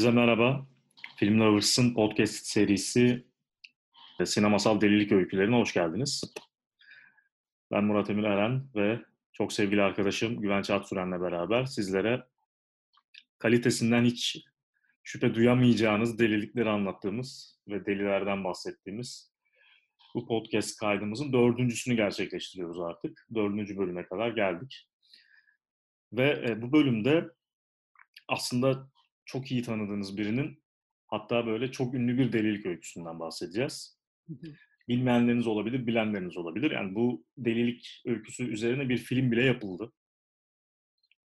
Herkese merhaba. Film Lovers'ın podcast serisi e, Sinemasal Delilik Öykülerine hoş geldiniz. Ben Murat Emir Eren ve çok sevgili arkadaşım Güvenç Atsüren'le beraber sizlere kalitesinden hiç şüphe duyamayacağınız delilikleri anlattığımız ve delilerden bahsettiğimiz bu podcast kaydımızın dördüncüsünü gerçekleştiriyoruz artık. Dördüncü bölüme kadar geldik. Ve e, bu bölümde aslında çok iyi tanıdığınız birinin hatta böyle çok ünlü bir delilik öyküsünden bahsedeceğiz. Bilmeyenleriniz olabilir, bilenleriniz olabilir. Yani bu delilik öyküsü üzerine bir film bile yapıldı.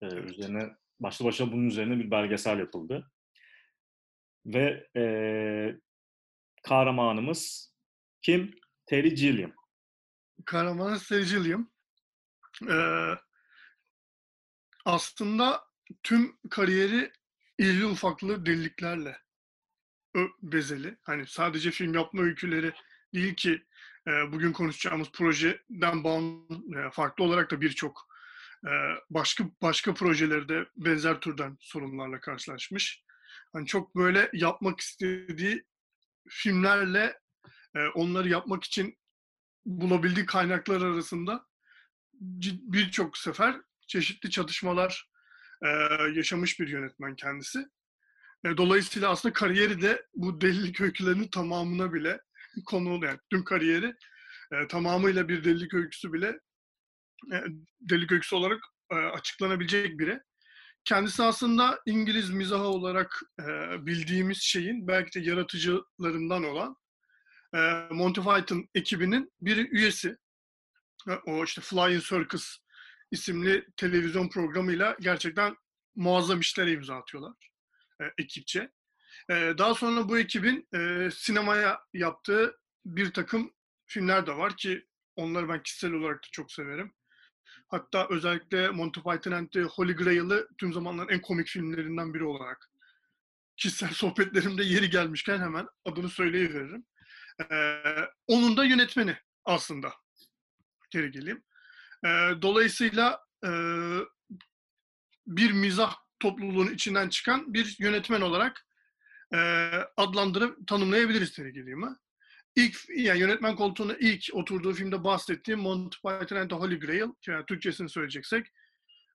Ee, üzerine başlı başına bunun üzerine bir belgesel yapıldı. Ve e, kahramanımız kim? Terry Gilliam. Kahramanımız Terry Gilliam. Ee, aslında tüm kariyeri irili ufaklı deliliklerle bezeli. Hani sadece film yapma öyküleri değil ki e, bugün konuşacağımız projeden bağımlı, e, farklı olarak da birçok e, başka başka projelerde benzer türden sorunlarla karşılaşmış. Hani çok böyle yapmak istediği filmlerle onları yapmak için bulabildiği kaynaklar arasında birçok sefer çeşitli çatışmalar yaşamış bir yönetmen kendisi. dolayısıyla aslında kariyeri de bu delilik öykülerinin tamamına bile konu yani tüm kariyeri tamamıyla bir delilik öyküsü bile delilik öyküsü olarak açıklanabilecek biri. Kendisi aslında İngiliz mizahı olarak bildiğimiz şeyin belki de yaratıcılarından olan Monty Python ekibinin bir üyesi. O işte Flying Circus isimli televizyon programıyla gerçekten muazzam işlere imza atıyorlar e, ekipçe. E, daha sonra bu ekibin e, sinemaya yaptığı bir takım filmler de var ki onları ben kişisel olarak da çok severim. Hatta özellikle Monty Python and the Holy Grail'ı tüm zamanların en komik filmlerinden biri olarak kişisel sohbetlerimde yeri gelmişken hemen adını söyleyiveririm. Ee, onun da yönetmeni aslında. Geri geleyim. E, dolayısıyla e, bir mizah topluluğunun içinden çıkan bir yönetmen olarak e, adlandırıp tanımlayabiliriz sevgilimi. İlk yani yönetmen koltuğuna ilk oturduğu filmde bahsettiğim Monty Python and the Holy Grail, yani Türkçesini söyleyeceksek,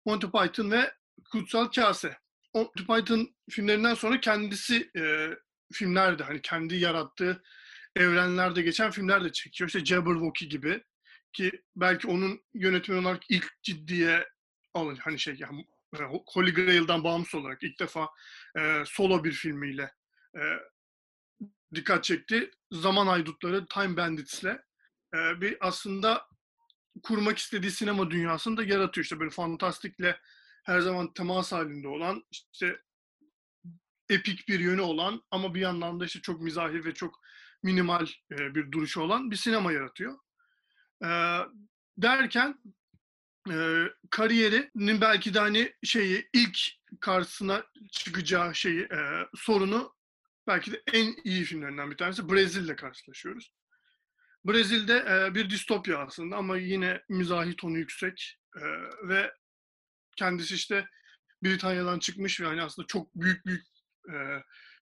Monty Python ve Kutsal Kase. Monty Python filmlerinden sonra kendisi e, filmlerde hani kendi yarattığı evrenlerde geçen filmler de çekiyor. İşte Jabberwocky gibi ki belki onun yönetmen olarak ilk ciddiye alın hani şey yani Holy Grail'dan bağımsız olarak ilk defa e, solo bir filmiyle e, dikkat çekti. Zaman Haydutları Time Bandits'le e, bir aslında kurmak istediği sinema dünyasını da yaratıyor. İşte böyle fantastikle her zaman temas halinde olan işte epik bir yönü olan ama bir yandan da işte çok mizahi ve çok minimal e, bir duruşu olan bir sinema yaratıyor. E, derken e, kariyerinin belki de hani şeyi ilk karşısına çıkacağı şeyi e, sorunu belki de en iyi filmlerinden bir tanesi Brezil'le karşılaşıyoruz. Brezil'de e, bir distopya aslında ama yine mizahi tonu yüksek e, ve kendisi işte Britanya'dan çıkmış ve hani aslında çok büyük büyük e,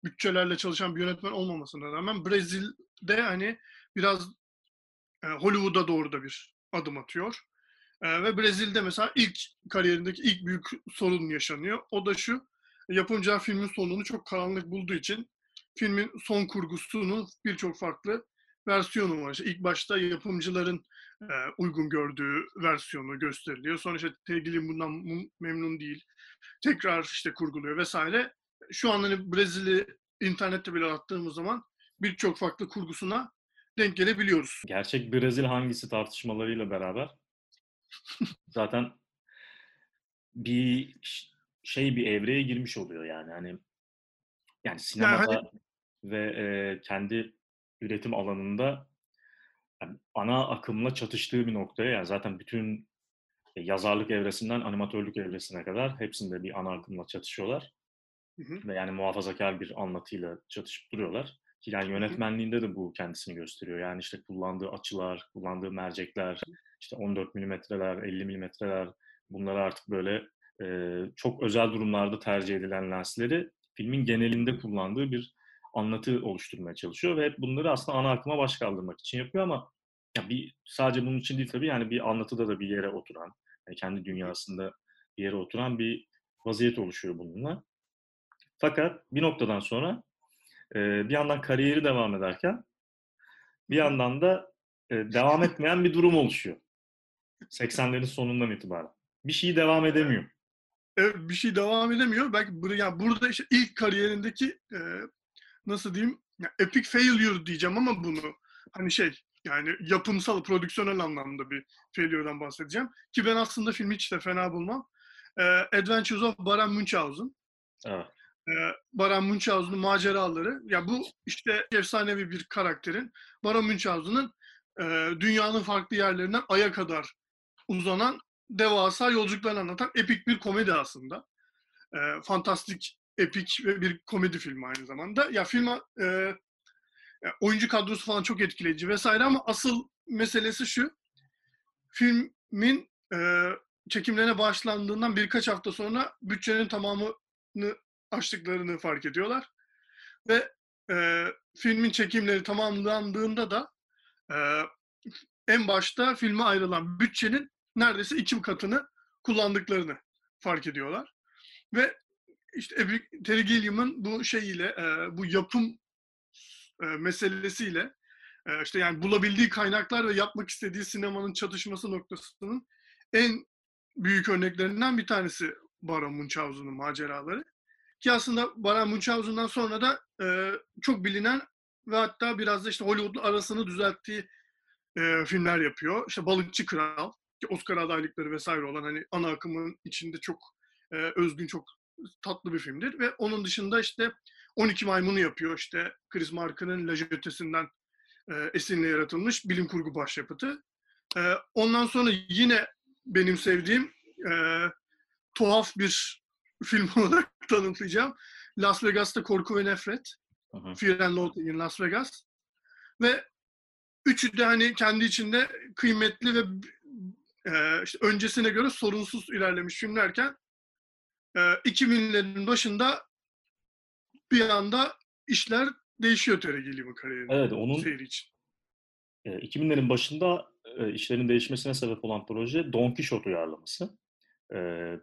bütçelerle çalışan bir yönetmen olmamasına rağmen Brezil'de hani biraz Hollywood'a doğru da bir adım atıyor. E, ve Brezil'de mesela ilk kariyerindeki ilk büyük sorun yaşanıyor. O da şu, yapımcılar filmin sonunu çok karanlık bulduğu için filmin son kurgusunun birçok farklı versiyonu var. İşte ilk başta yapımcıların e, uygun gördüğü versiyonu gösteriliyor. Sonra işte sevgilim bundan memnun değil. Tekrar işte kurguluyor vesaire. Şu an hani Brezil'i internette bile attığımız zaman birçok farklı kurgusuna denk gelebiliyoruz. Gerçek Brezil hangisi tartışmalarıyla beraber zaten bir şey bir evreye girmiş oluyor yani hani yani sinemada yani hani... ve e, kendi üretim alanında yani ana akımla çatıştığı bir noktaya yani zaten bütün yazarlık evresinden animatörlük evresine kadar hepsinde bir ana akımla çatışıyorlar. Hı hı. Ve yani muhafazakar bir anlatıyla çatışıp duruyorlar. Yani yönetmenliğinde de bu kendisini gösteriyor. Yani işte kullandığı açılar, kullandığı mercekler, işte 14 milimetreler, 50 milimetreler bunları artık böyle e, çok özel durumlarda tercih edilen lensleri filmin genelinde kullandığı bir anlatı oluşturmaya çalışıyor ve hep bunları aslında ana akıma baş kaldırmak için yapıyor ama ya bir sadece bunun için değil tabii yani bir anlatıda da bir yere oturan, yani kendi dünyasında bir yere oturan bir vaziyet oluşuyor bununla. Fakat bir noktadan sonra e, bir yandan kariyeri devam ederken bir yandan da e, devam etmeyen bir durum oluşuyor. 80'lerin sonundan itibaren. Bir şey devam edemiyor. Evet, bir şey devam edemiyor. Belki bur- yani burada işte ilk kariyerindeki e, nasıl diyeyim ya epic failure diyeceğim ama bunu hani şey yani yapımsal, prodüksiyonel anlamda bir failure'dan bahsedeceğim. Ki ben aslında filmi hiç de fena bulmam. E, Adventures of Baron Munchausen. Evet. E, Baron Munchausen'ın maceraları. Ya bu işte efsanevi bir karakterin Baron Munchausen'ın dünyanın farklı yerlerinden Ay'a kadar uzanan devasa yolculuklarını anlatan epik bir komedi aslında. E, fantastik, epik ve bir komedi filmi aynı zamanda. Ya film e, oyuncu kadrosu falan çok etkileyici vesaire ama asıl meselesi şu. Filmin e, çekimlerine başlandığından birkaç hafta sonra bütçenin tamamını açtıklarını fark ediyorlar. Ve e, filmin çekimleri tamamlandığında da e, en başta filme ayrılan bütçenin neredeyse iki katını kullandıklarını fark ediyorlar. Ve işte Terry Gilliam'ın bu şeyiyle, e, bu yapım e, meselesiyle e, işte yani bulabildiği kaynaklar ve yapmak istediği sinemanın çatışması noktasının en büyük örneklerinden bir tanesi Baron Munchausen'ın maceraları. Ki aslında Baron Munchausen'dan sonra da e, çok bilinen ve hatta biraz da işte Hollywood'la arasını düzelttiği e, filmler yapıyor. İşte Balıkçı Kral, ki Oscar adaylıkları vesaire olan hani ana akımın içinde çok e, özgün, çok tatlı bir filmdir. Ve onun dışında işte 12 Maymunu yapıyor. İşte Chris Marker'ın La Jetesi'nden e, esinle yaratılmış bilim kurgu başyapıtı. E, ondan sonra yine benim sevdiğim e, tuhaf bir film olarak tanımlayacağım. Las Vegas'ta Korku ve Nefret. Hı hı. Fear and Loathing in Las Vegas. Ve üçü de hani kendi içinde kıymetli ve e, işte öncesine göre sorunsuz ilerlemiş filmlerken e, 2000'lerin başında bir anda işler değişiyor Tere Gilliam'ın kariyerinde. Evet, onun seyri için. E, 2000'lerin başında e, işlerin değişmesine sebep olan proje Don Quixote uyarlaması. E,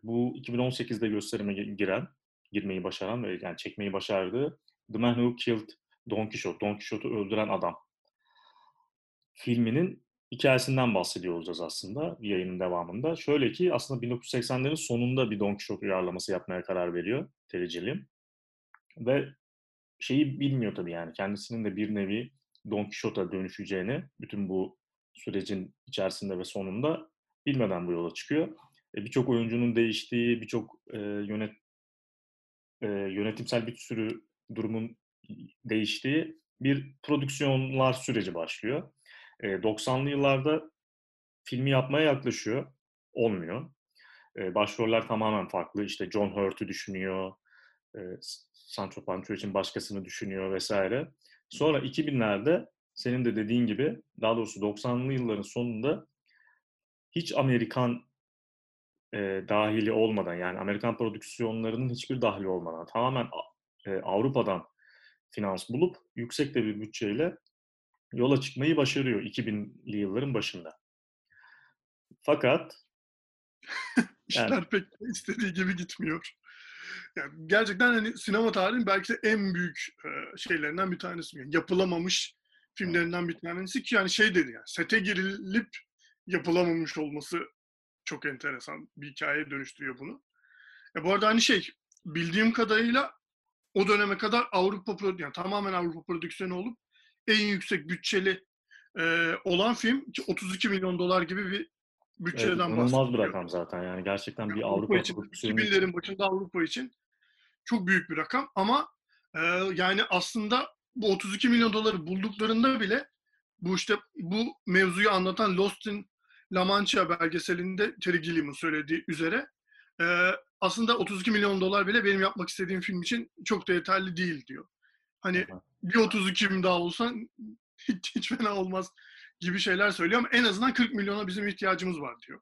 bu 2018'de gösterime giren, girmeyi başaran ve yani çekmeyi başardığı The Man Who Killed Don Quixote, Don Quixote'u öldüren adam filminin hikayesinden bahsediyor olacağız aslında yayının devamında. Şöyle ki aslında 1980'lerin sonunda bir Don Quixote uyarlaması yapmaya karar veriyor Terry Gilliam. Ve şeyi bilmiyor tabii yani kendisinin de bir nevi Don Quixote'a dönüşeceğini bütün bu sürecin içerisinde ve sonunda bilmeden bu yola çıkıyor. Birçok oyuncunun değiştiği, birçok e, yönet e, yönetimsel bir sürü durumun değiştiği bir prodüksiyonlar süreci başlıyor. E, 90'lı yıllarda filmi yapmaya yaklaşıyor. Olmuyor. E, başroller tamamen farklı. İşte John Hurt'u düşünüyor. E, Sancho Pancho için başkasını düşünüyor vesaire. Sonra 2000'lerde senin de dediğin gibi daha doğrusu 90'lı yılların sonunda hiç Amerikan e, dahili olmadan yani Amerikan prodüksiyonlarının hiçbir dahili olmadan tamamen e, Avrupa'dan finans bulup yüksek de bir bütçeyle yola çıkmayı başarıyor 2000'li yılların başında. Fakat işler yani, pek istediği gibi gitmiyor. Yani gerçekten hani sinema tarihinin belki de en büyük e, şeylerinden bir tanesi. Yani yapılamamış filmlerinden bir tanesi ki yani şey dedi yani sete girilip yapılamamış olması çok enteresan bir hikayeye dönüştürüyor bunu. E bu arada hani şey bildiğim kadarıyla o döneme kadar Avrupa yani tamamen Avrupa prodüksiyonu olup en yüksek bütçeli e, olan film 32 milyon dolar gibi bir bütçeden evet, bahsediyor. Bir rakam zaten yani gerçekten yani bir Avrupa, Avrupa için 2000'lerin başında Avrupa için çok büyük bir rakam ama e, yani aslında bu 32 milyon doları bulduklarında bile bu işte bu mevzuyu anlatan Lost in La Mancha belgeselinde Terry Gilliam'ın söylediği üzere e, aslında 32 milyon dolar bile benim yapmak istediğim film için çok da yeterli değil diyor. Hani bir 32 daha olsan hiç, hiç fena olmaz gibi şeyler söylüyor ama en azından 40 milyona bizim ihtiyacımız var diyor.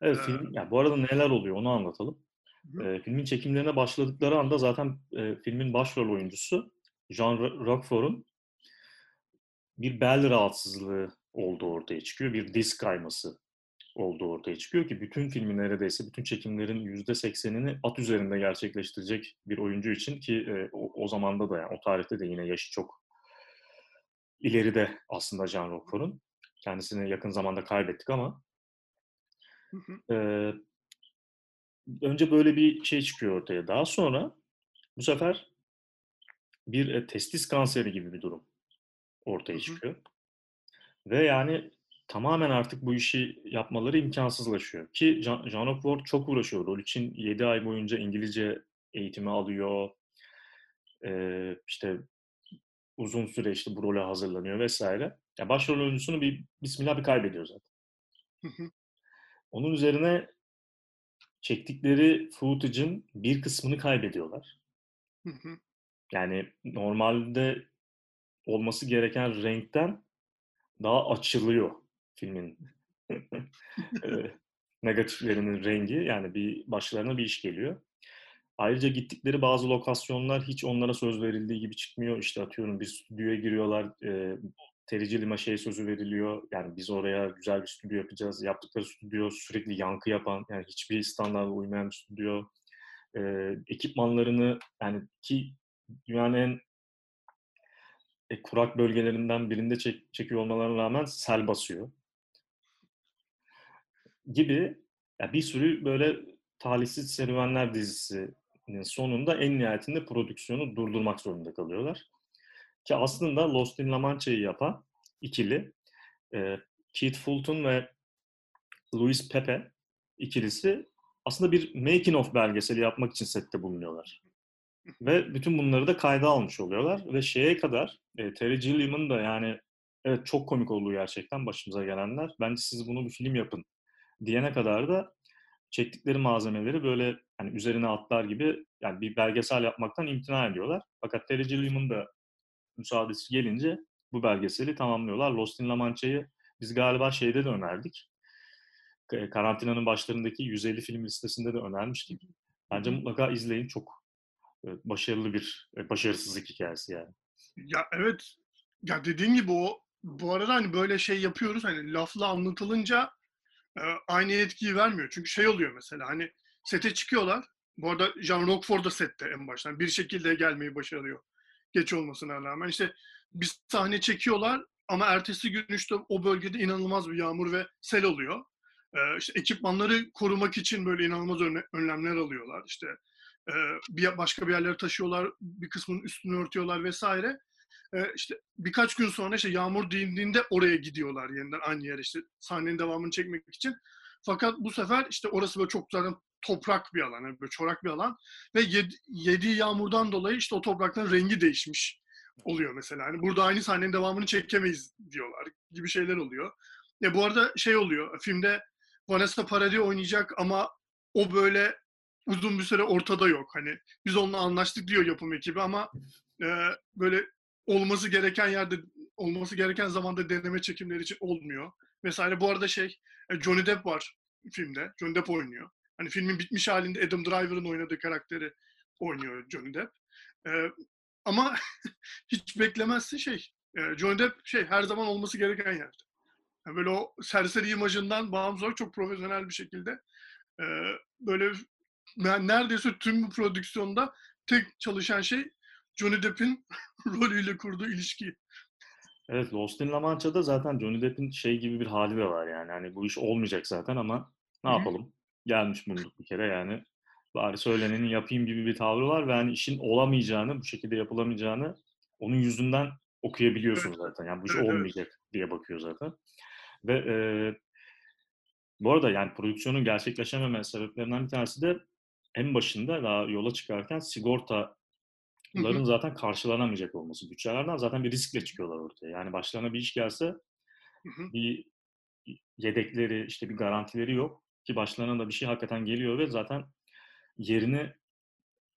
Evet ee, film, yani bu arada neler oluyor onu anlatalım. E, filmin çekimlerine başladıkları anda zaten e, filmin başrol oyuncusu Jean Roquefort'un bir bel rahatsızlığı olduğu ortaya çıkıyor. Bir disk kayması olduğu ortaya çıkıyor ki bütün filmin neredeyse bütün çekimlerin yüzde seksenini at üzerinde gerçekleştirecek bir oyuncu için ki e, o, o zamanda da yani o tarihte de yine yaşı çok ileride aslında Jean Roquefort'un. Kendisini yakın zamanda kaybettik ama e, önce böyle bir şey çıkıyor ortaya. Daha sonra bu sefer bir e, testis kanseri gibi bir durum ortaya çıkıyor. Ve yani tamamen artık bu işi yapmaları imkansızlaşıyor. Ki Jean Ward çok uğraşıyor. Rol için 7 ay boyunca İngilizce eğitimi alıyor. Ee, işte uzun süre işte bu role hazırlanıyor vesaire. Yani başrol oyuncusunu bir bismillah bir kaybediyor zaten. Onun üzerine çektikleri footage'ın bir kısmını kaybediyorlar. Yani normalde olması gereken renkten daha açılıyor filmin negatiflerinin rengi. Yani bir başlarına bir iş geliyor. Ayrıca gittikleri bazı lokasyonlar hiç onlara söz verildiği gibi çıkmıyor. İşte atıyorum bir stüdyoya giriyorlar. E, Terici Lima şey sözü veriliyor. Yani biz oraya güzel bir stüdyo yapacağız. Yaptıkları stüdyo sürekli yankı yapan, yani hiçbir standarda uymayan bir stüdyo. E, ekipmanlarını yani ki dünyanın en e, kurak bölgelerinden birinde çek, çekiyor olmalarına rağmen sel basıyor. Gibi yani bir sürü böyle talihsiz serüvenler dizisinin sonunda en nihayetinde prodüksiyonu durdurmak zorunda kalıyorlar. Ki aslında Lost in La Mancha'yı yapan ikili e, Keith Fulton ve Louis Pepe ikilisi aslında bir making of belgeseli yapmak için sette bulunuyorlar. Ve bütün bunları da kayda almış oluyorlar. Ve şeye kadar e, Terry Gilliam'ın da yani evet çok komik olduğu gerçekten başımıza gelenler. Bence siz bunu bir film yapın diyene kadar da çektikleri malzemeleri böyle hani üzerine atlar gibi yani bir belgesel yapmaktan imtina ediyorlar. Fakat Terry Gilliam'ın da müsaadesi gelince bu belgeseli tamamlıyorlar. Lost in La Mancha'yı biz galiba şeyde de önerdik. Karantinanın başlarındaki 150 film listesinde de önermiştik. Bence mutlaka izleyin. Çok başarılı bir başarısızlık hikayesi yani. Ya evet. Ya dediğin gibi o bu arada hani böyle şey yapıyoruz hani lafla anlatılınca e, aynı etkiyi vermiyor. Çünkü şey oluyor mesela hani sete çıkıyorlar. Bu arada Jean Roquefort da sette en baştan. Bir şekilde gelmeyi başarıyor. Geç olmasına rağmen. işte bir sahne çekiyorlar ama ertesi gün işte o bölgede inanılmaz bir yağmur ve sel oluyor. Ee, işte ekipmanları korumak için böyle inanılmaz önlemler alıyorlar. İşte e, bir başka bir yerlere taşıyorlar, bir kısmının üstünü örtüyorlar vesaire. E, işte birkaç gün sonra işte yağmur dindiğinde oraya gidiyorlar yeniden aynı yere işte sahnenin devamını çekmek için. Fakat bu sefer işte orası böyle çok zaten toprak bir alan, yani böyle çorak bir alan ve yedi, yediği yağmurdan dolayı işte o toprakların rengi değişmiş oluyor mesela. Hani burada aynı sahnenin devamını çekemeyiz diyorlar gibi şeyler oluyor. Ya bu arada şey oluyor. Filmde Vanessa Paradis oynayacak ama o böyle uzun bir süre ortada yok. Hani biz onunla anlaştık diyor yapım ekibi ama e, böyle olması gereken yerde olması gereken zamanda deneme çekimleri için olmuyor. Mesela bu arada şey e, Johnny Depp var filmde. Johnny Depp oynuyor. Hani filmin bitmiş halinde Adam Driver'ın oynadığı karakteri oynuyor Johnny Depp. E, ama hiç beklemezsin şey. E, Johnny Depp şey her zaman olması gereken yerde. Yani böyle o serseri imajından bağımsız olarak çok profesyonel bir şekilde e, böyle neredeyse tüm bu prodüksiyonda tek çalışan şey Johnny Depp'in rolüyle kurduğu ilişki. Evet Lost in La Mancha'da zaten Johnny Depp'in şey gibi bir hali de var yani. Hani bu iş olmayacak zaten ama ne yapalım? Gelmiş bulunduk bir kere yani. Bari söyleneni yapayım gibi bir tavrı var ve hani işin olamayacağını, bu şekilde yapılamayacağını onun yüzünden okuyabiliyorsun evet. zaten. Yani bu iş evet, olmayacak evet. diye bakıyor zaten. Ve e, bu arada yani prodüksiyonun gerçekleşememe sebeplerinden bir tanesi de en başında daha yola çıkarken sigortaların zaten karşılanamayacak olması. Bütçelerden zaten bir riskle çıkıyorlar ortaya. Yani başlarına bir iş gelse bir yedekleri, işte bir garantileri yok ki başlarına da bir şey hakikaten geliyor ve zaten yerini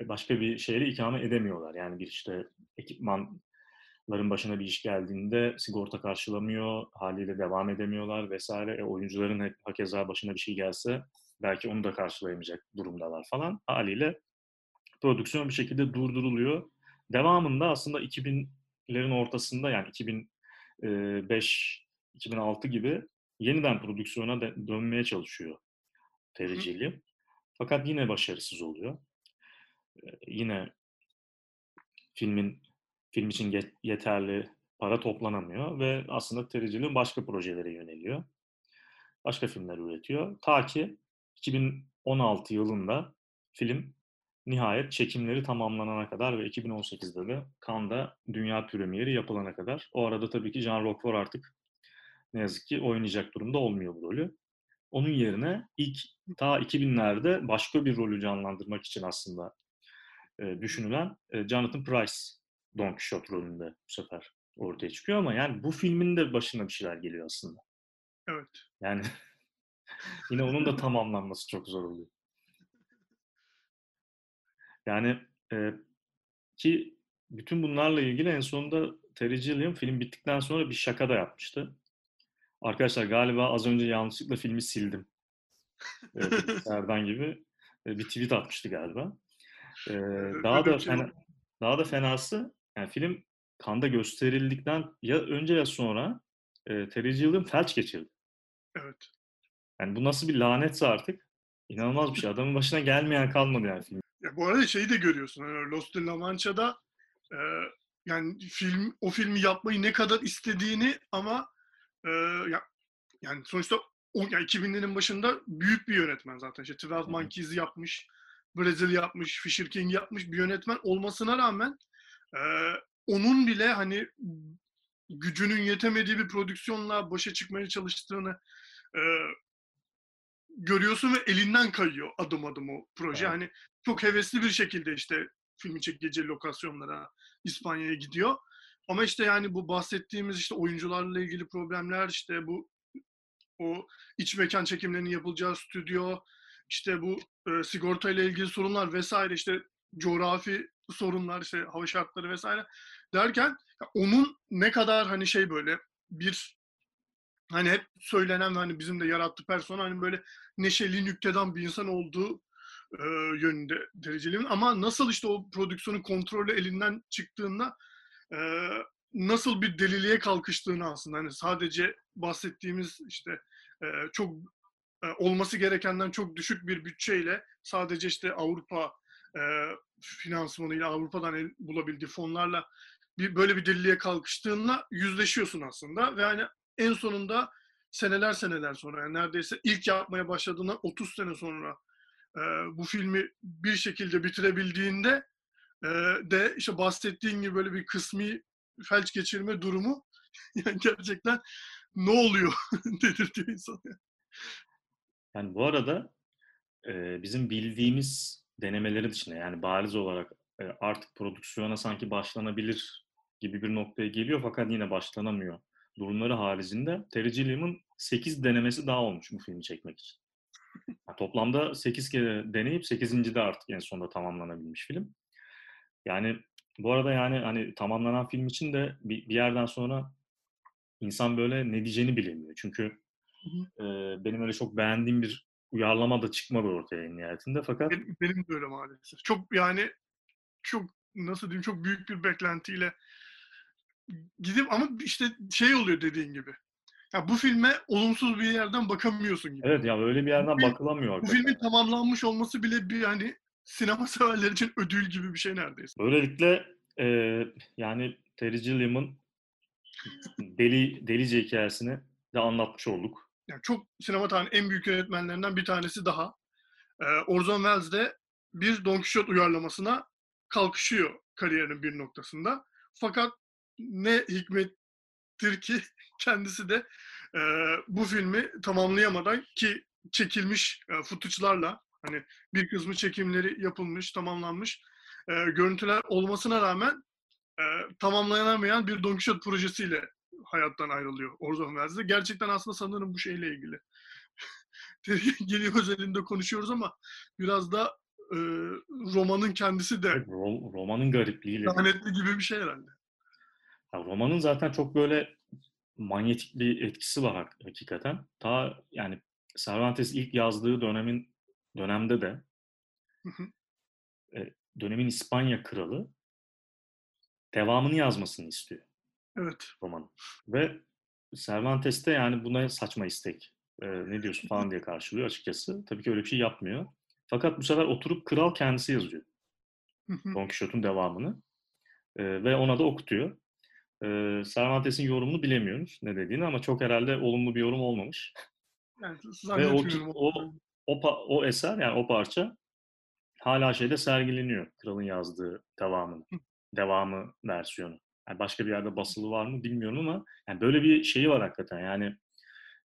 başka bir şeyle ikame edemiyorlar. Yani bir işte ekipmanların başına bir iş geldiğinde sigorta karşılamıyor, haliyle devam edemiyorlar vesaire. E, oyuncuların hakeza başına bir şey gelse belki onu da karşılayamayacak durumdalar falan. Haliyle prodüksiyon bir şekilde durduruluyor. Devamında aslında 2000'lerin ortasında yani 2005 2006 gibi yeniden prodüksiyona dönmeye çalışıyor Terry Fakat yine başarısız oluyor. Yine filmin film için yeterli para toplanamıyor ve aslında Terry başka projelere yöneliyor. Başka filmler üretiyor. Ta ki 2016 yılında film nihayet çekimleri tamamlanana kadar ve 2018'de de Cannes'da dünya premieri yapılana kadar. O arada tabii ki Jean Roquefort artık ne yazık ki oynayacak durumda olmuyor bu rolü. Onun yerine ilk ta 2000'lerde başka bir rolü canlandırmak için aslında e, düşünülen e, Jonathan Price Don Quixote rolünde bu sefer ortaya çıkıyor ama yani bu filmin de başına bir şeyler geliyor aslında. Evet. Yani yine onun da tamamlanması çok zor oluyor. Yani e, ki bütün bunlarla ilgili en sonunda Terry Gilliam film bittikten sonra bir şaka da yapmıştı. Arkadaşlar galiba az önce yanlışlıkla filmi sildim. Serdan gibi bir tweet atmıştı galiba. Ee, daha da şey fena, daha da fenası yani film kanda gösterildikten ya önce ya sonra e, Terry Gilliam felç geçirdi. Evet. Yani bu nasıl bir lanetse artık inanılmaz bir şey. Adamın başına gelmeyen kalmadı yani film. Ya bu arada şeyi de görüyorsun. Yani Lost in La Mancha'da e, yani film o filmi yapmayı ne kadar istediğini ama e, ya, yani sonuçta o, yani 2000'lerin başında büyük bir yönetmen zaten. İşte 12 Monkeys'i yapmış, Brezilya yapmış, Fisher King yapmış bir yönetmen olmasına rağmen e, onun bile hani gücünün yetemediği bir prodüksiyonla başa çıkmaya çalıştığını e, görüyorsun ve elinden kayıyor adım adım o proje. Evet. Hani çok hevesli bir şekilde işte filmi çekeceği lokasyonlara İspanya'ya gidiyor. Ama işte yani bu bahsettiğimiz işte oyuncularla ilgili problemler, işte bu o iç mekan çekimlerinin yapılacağı stüdyo, işte bu e, sigorta ile ilgili sorunlar vesaire, işte coğrafi sorunlar, işte hava şartları vesaire derken onun ne kadar hani şey böyle bir hani hep söylenen hani bizim de yarattığı persona hani böyle neşeli, nüktedan bir insan olduğu e, yönünde dereceliğin. Ama nasıl işte o prodüksiyonun kontrolü elinden çıktığında e, nasıl bir deliliğe kalkıştığını aslında hani sadece bahsettiğimiz işte e, çok e, olması gerekenden çok düşük bir bütçeyle sadece işte Avrupa e, finansmanıyla Avrupa'dan el, bulabildiği fonlarla bir böyle bir deliliğe kalkıştığında yüzleşiyorsun aslında ve hani en sonunda seneler seneler sonra yani neredeyse ilk yapmaya başladığında 30 sene sonra e, bu filmi bir şekilde bitirebildiğinde e, de işte bahsettiğin gibi böyle bir kısmi felç geçirme durumu yani gerçekten ne oluyor dedirtiyor insanı. Yani bu arada e, bizim bildiğimiz denemeleri dışında yani bariz olarak e, artık prodüksiyona sanki başlanabilir gibi bir noktaya geliyor fakat yine başlanamıyor durumları haricinde Terry Gilliam'ın 8 denemesi daha olmuş bu filmi çekmek için. Yani toplamda 8 kere deneyip 8. de artık en sonunda tamamlanabilmiş film. Yani bu arada yani hani tamamlanan film için de bir, bir yerden sonra insan böyle ne diyeceğini bilemiyor. Çünkü e, benim öyle çok beğendiğim bir uyarlama da çıkmadı ortaya en nihayetinde fakat... Benim, benim de öyle maalesef. Çok yani çok nasıl diyeyim çok büyük bir beklentiyle gidip ama işte şey oluyor dediğin gibi. Ya bu filme olumsuz bir yerden bakamıyorsun gibi. Evet ya böyle bir yerden bu bakılamıyor. Bu filmin tamamlanmış olması bile bir hani sinema severler için ödül gibi bir şey neredeyse. Böylelikle e, yani Terry Gilliam'ın deli delice hikayesini de anlatmış olduk. Yani çok sinema tarihinin en büyük yönetmenlerinden bir tanesi daha. Ee, Orson Welles de bir Don Quixote uyarlamasına kalkışıyor kariyerinin bir noktasında. Fakat ne hikmettir ki kendisi de e, bu filmi tamamlayamadan ki çekilmiş e, footage'larla hani bir kısmı çekimleri yapılmış, tamamlanmış e, görüntüler olmasına rağmen e, tamamlanamayan bir Don Quixote projesiyle hayattan ayrılıyor Orson Welles'de. Gerçekten aslında sanırım bu şeyle ilgili. Geliyor özelinde konuşuyoruz ama biraz da e, romanın kendisi de evet, romanın garipliğiyle. Lanetli gibi bir şey herhalde. Ya romanın zaten çok böyle manyetik bir etkisi var hakikaten. Ta yani Cervantes ilk yazdığı dönemin dönemde de Hı hı. e, dönemin İspanya kralı devamını yazmasını istiyor Evet. romanın. Ve Cervantes de yani buna saçma istek. e, ne diyorsun falan diye karşılıyor açıkçası. Tabii ki öyle bir şey yapmıyor. Fakat bu sefer oturup kral kendisi yazıyor Hı hı. Don Quixote'un devamını. E, ve ona da okutuyor. E, Cervantes'in yorumunu bilemiyoruz ne dediğini ama çok herhalde olumlu bir yorum olmamış. Yani Ve o, o, o, o eser yani o parça hala şeyde sergileniyor. Kralın yazdığı devamını. Devamı versiyonu. Yani başka bir yerde basılı var mı bilmiyorum ama yani böyle bir şeyi var hakikaten. Yani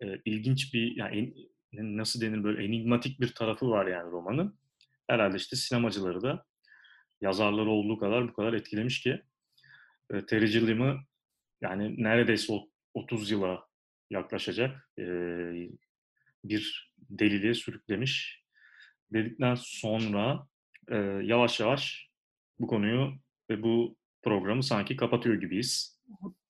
e, ilginç bir yani en- nasıl denir böyle enigmatik bir tarafı var yani romanın. Herhalde işte sinemacıları da yazarları olduğu kadar bu kadar etkilemiş ki e, Gilliam'ı yani neredeyse o- 30 yıla yaklaşacak e, bir deliliğe sürüklemiş. Dedikten sonra e, yavaş yavaş bu konuyu ve bu programı sanki kapatıyor gibiyiz.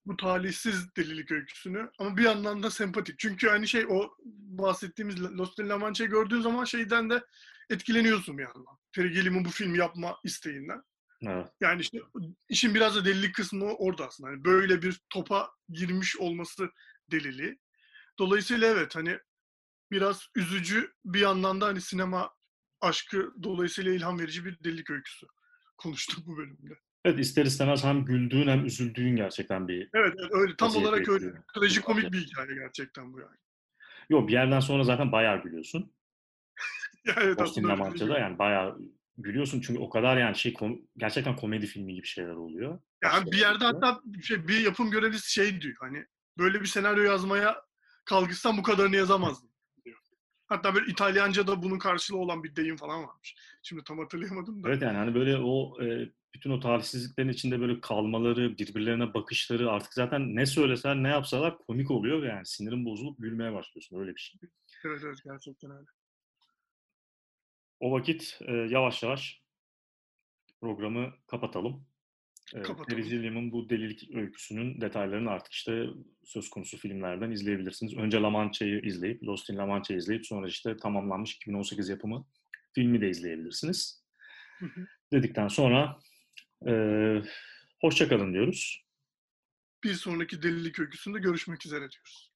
bu talihsiz delilik öyküsünü ama bir yandan da sempatik. Çünkü hani şey o bahsettiğimiz Lost in La Mancha'yı gördüğün zaman şeyden de etkileniyorsun bir yandan. Terry bu filmi yapma isteğinden. Evet. Yani işte işin biraz da delilik kısmı orada aslında. Hani böyle bir topa girmiş olması deliliği. Dolayısıyla evet hani biraz üzücü bir yandan da hani sinema aşkı dolayısıyla ilham verici bir delilik öyküsü konuştuk bu bölümde. Evet ister istemez hem güldüğün hem üzüldüğün gerçekten bir Evet, evet öyle tam olarak öyle. bekliyor. Trajikomik bir hikaye gerçekten bu yani. Yok bir yerden sonra zaten bayağı gülüyorsun. Ya evet Lost in aslında La öyle Mancha'da değil. yani bayağı gülüyorsun çünkü o kadar yani şey kom- gerçekten komedi filmi gibi şeyler oluyor. Yani bir yerde hatta şey, bir yapım görevlisi şey diyor hani böyle bir senaryo yazmaya kalkışsam bu kadarını yazamazdım diyor. Hatta böyle İtalyanca'da bunun karşılığı olan bir deyim falan varmış. Şimdi tam hatırlayamadım da. Evet yani hani böyle o e, bütün o talihsizliklerin içinde böyle kalmaları, birbirlerine bakışları artık zaten ne söyleseler ne yapsalar komik oluyor ve yani sinirin bozulup gülmeye başlıyorsun öyle bir şey. Evet evet gerçekten öyle. O vakit e, yavaş yavaş programı kapatalım. Kapatalım. Terry Gilliam'ın bu delilik öyküsünün detaylarını artık işte söz konusu filmlerden izleyebilirsiniz. Önce La Mancha'yı izleyip, Lost in La Mancha'yı izleyip sonra işte tamamlanmış 2018 yapımı filmi de izleyebilirsiniz. Hı hı. Dedikten sonra e, hoşça kalın diyoruz. Bir sonraki delilik öyküsünde görüşmek üzere diyoruz.